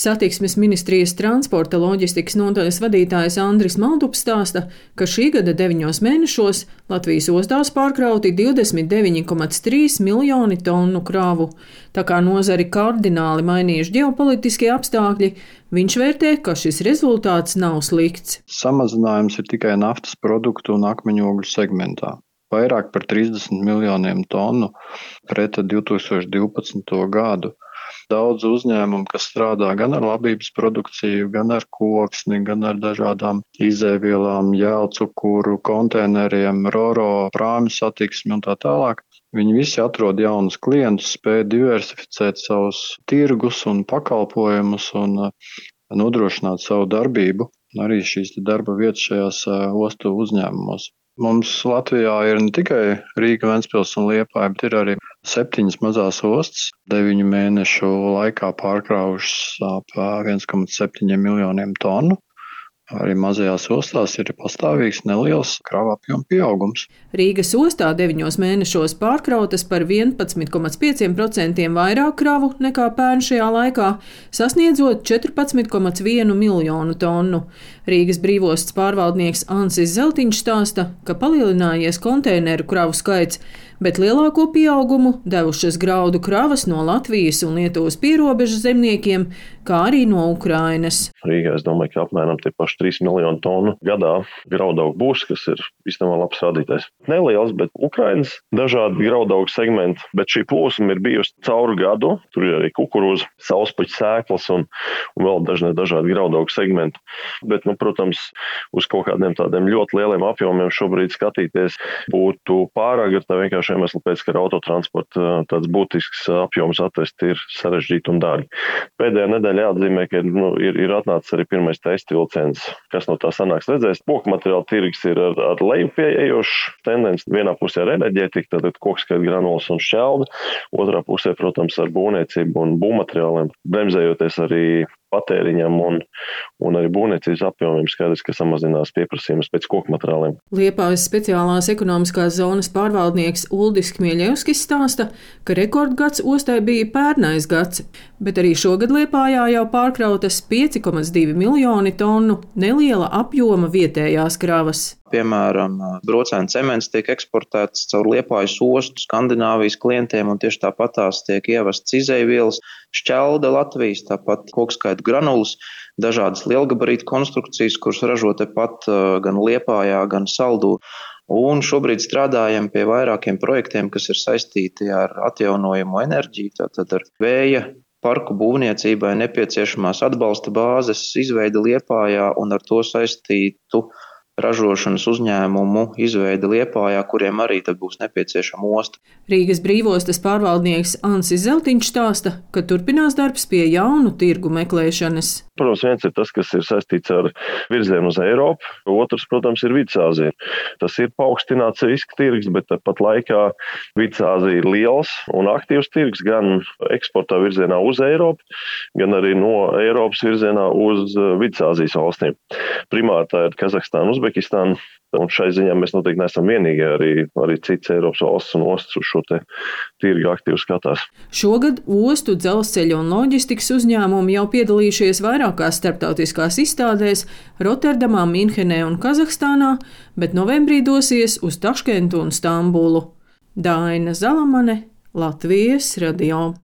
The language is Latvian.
Satiksmes ministrijas transporta loģistikas nodaļas vadītājs Andris Maldups stāsta, ka šī gada deviņos mēnešos Latvijas ostās pārkrauti 29,3 miljoni tonu kravu. Tā kā nozari kardināli mainījuši ģeopolitiskie apstākļi, viņš vērtē, ka šis rezultāts nav slikts. Samazinājums ir tikai naftas produktu un akmeņogļu segmentā vairāk par 30 miljoniem tonu pret 2012. gadu. Daudz uzņēmumu, kas strādā gan ar labības produkciju, gan ar koksni, gan ar dažādām izēvielām, jēlcukuru, konteineriem, roro, prāmju satiksmi un tā tālāk. Viņi visi atrod jaunus klientus, spēj diversificēt savus tirgus un pakalpojumus un uh, nodrošināt savu darbību, arī šīs darba vietas šajās uh, ostu uzņēmumos. Mums Latvijā ir ne tikai Rīga, Ventspils un Liepāja, bet ir arī septiņas mazās ostas. Deviņu mēnešu laikā pārkrāvušas ap 1,7 miljoniem tonu. Arī mazajās ostās ir pastāvīgs neliels krāva apjoma pieaugums. Rīgas ostā deviņos mēnešos pārkrautas par 11,5% vairāk kravu nekā pērn šajā laikā, sasniedzot 14,1 miljonu tonu. Rīgas brīvostas pārvaldnieks Ansis Zeltiņš stāsta, ka palielinājies konteineru kravu skaits, bet lielāko pieaugumu devušas graudu kravas no Latvijas un Lietuvas pierobežas zemniekiem, kā arī no Ukrainas. Rīgā es domāju, ka apmēram tie paši 3 miljonu tonu gadā graudaugu būs, kas ir īstenībā labs rādītājs. Neliels, bet Ukrainas dažādi graudaugu segmenti, bet šī plūsma ir bijusi cauru gadu. Tur ir arī kukurūza, sauspuķa sēklas un, un vēl dažne dažādi graudaugu segmenti. Bet, nu, protams, uz kaut kādiem tādiem ļoti lieliem apjomiem šobrīd skatīties būtu pārāk, tā vienkārši iemesli pēc, ka autotransporta tāds būtisks apjoms atvest ir sarežģīti un dārgi. Pēdējā nedēļā jāatzīmē, ka nu, ir, ir atnācis arī pirmais testa vilciens. Kas no tā sanāks, redzēs. Koku materiāla tirgus ir ar, ar leju pieejošu tendenci. Vienā pusē ar enerģētiku, tad kokskaita granulas un šķeldi, otrā pusē, protams, ar būvniecību un būvmateriāliem, bremzējoties arī patēriņam un, un arī būvniecības apjomiem skaidrs, ka samazinās pieprasījums pēc koku materiāliem. Liepājas speciālās ekonomiskās zonas pārvaldnieks Uldis Kmieļevskis stāsta, ka rekordgads ostai bija pērnais gads, bet arī šogad Liepājā jau pārkrautas 5,2 miljoni tonu neliela apjoma vietējās kravas. Piemēram, brocēna cements tiek eksportēts caur Liepājas ostu Skandināvijas klientiem, un tieši tāpat tās tiek ievestas izēvielas, šķelda Latvijas, tāpat kokskaitu granulas, dažādas lielgabarītu konstrukcijas, kuras ražo tepat gan Liepājā, gan Saldū. Un šobrīd strādājam pie vairākiem projektiem, kas ir saistīti ar atjaunojumu enerģiju, tātad ar vēja parku būvniecībai nepieciešamās atbalsta bāzes izveidi Liepājā un ar to saistītu ražošanas uzņēmumu izveidi Liepājā, kuriem arī būs nepieciešama osta. Rīgas brīvostas pārvaldnieks Ansis Zeltiņš stāsta, ka turpinās darbs pie jaunu tirgu meklēšanas. Protams, viens ir tas, kas ir saistīts ar virzienu uz Eiropu, otrs, protams, ir Vidusāzija. Tas ir paaugstināts riska tirgus, bet tāpat laikā Vidusāzija ir liels un aktīvs tirgus gan eksportā virzienā uz Eiropu, gan arī no Eiropas virzienā uz Vidusāzijas valstīm. Primāri tā ir Kazahstāna, Uzbekistāna, Un šai ziņā mēs noteikti neesam vienīgie. Arī, arī citas Eiropas valsts un ostas uz šo tirgu aktīvi skatās. Šogad ostu, dzelzceļa un loģistikas uzņēmumi jau piedalījušies vairākās starptautiskās izstādēs Rotterdamā, Minhenē un Kazahstānā, bet novembrī dosies uz Taškentu un Stambulu. Daina Zalamane, Latvijas radio.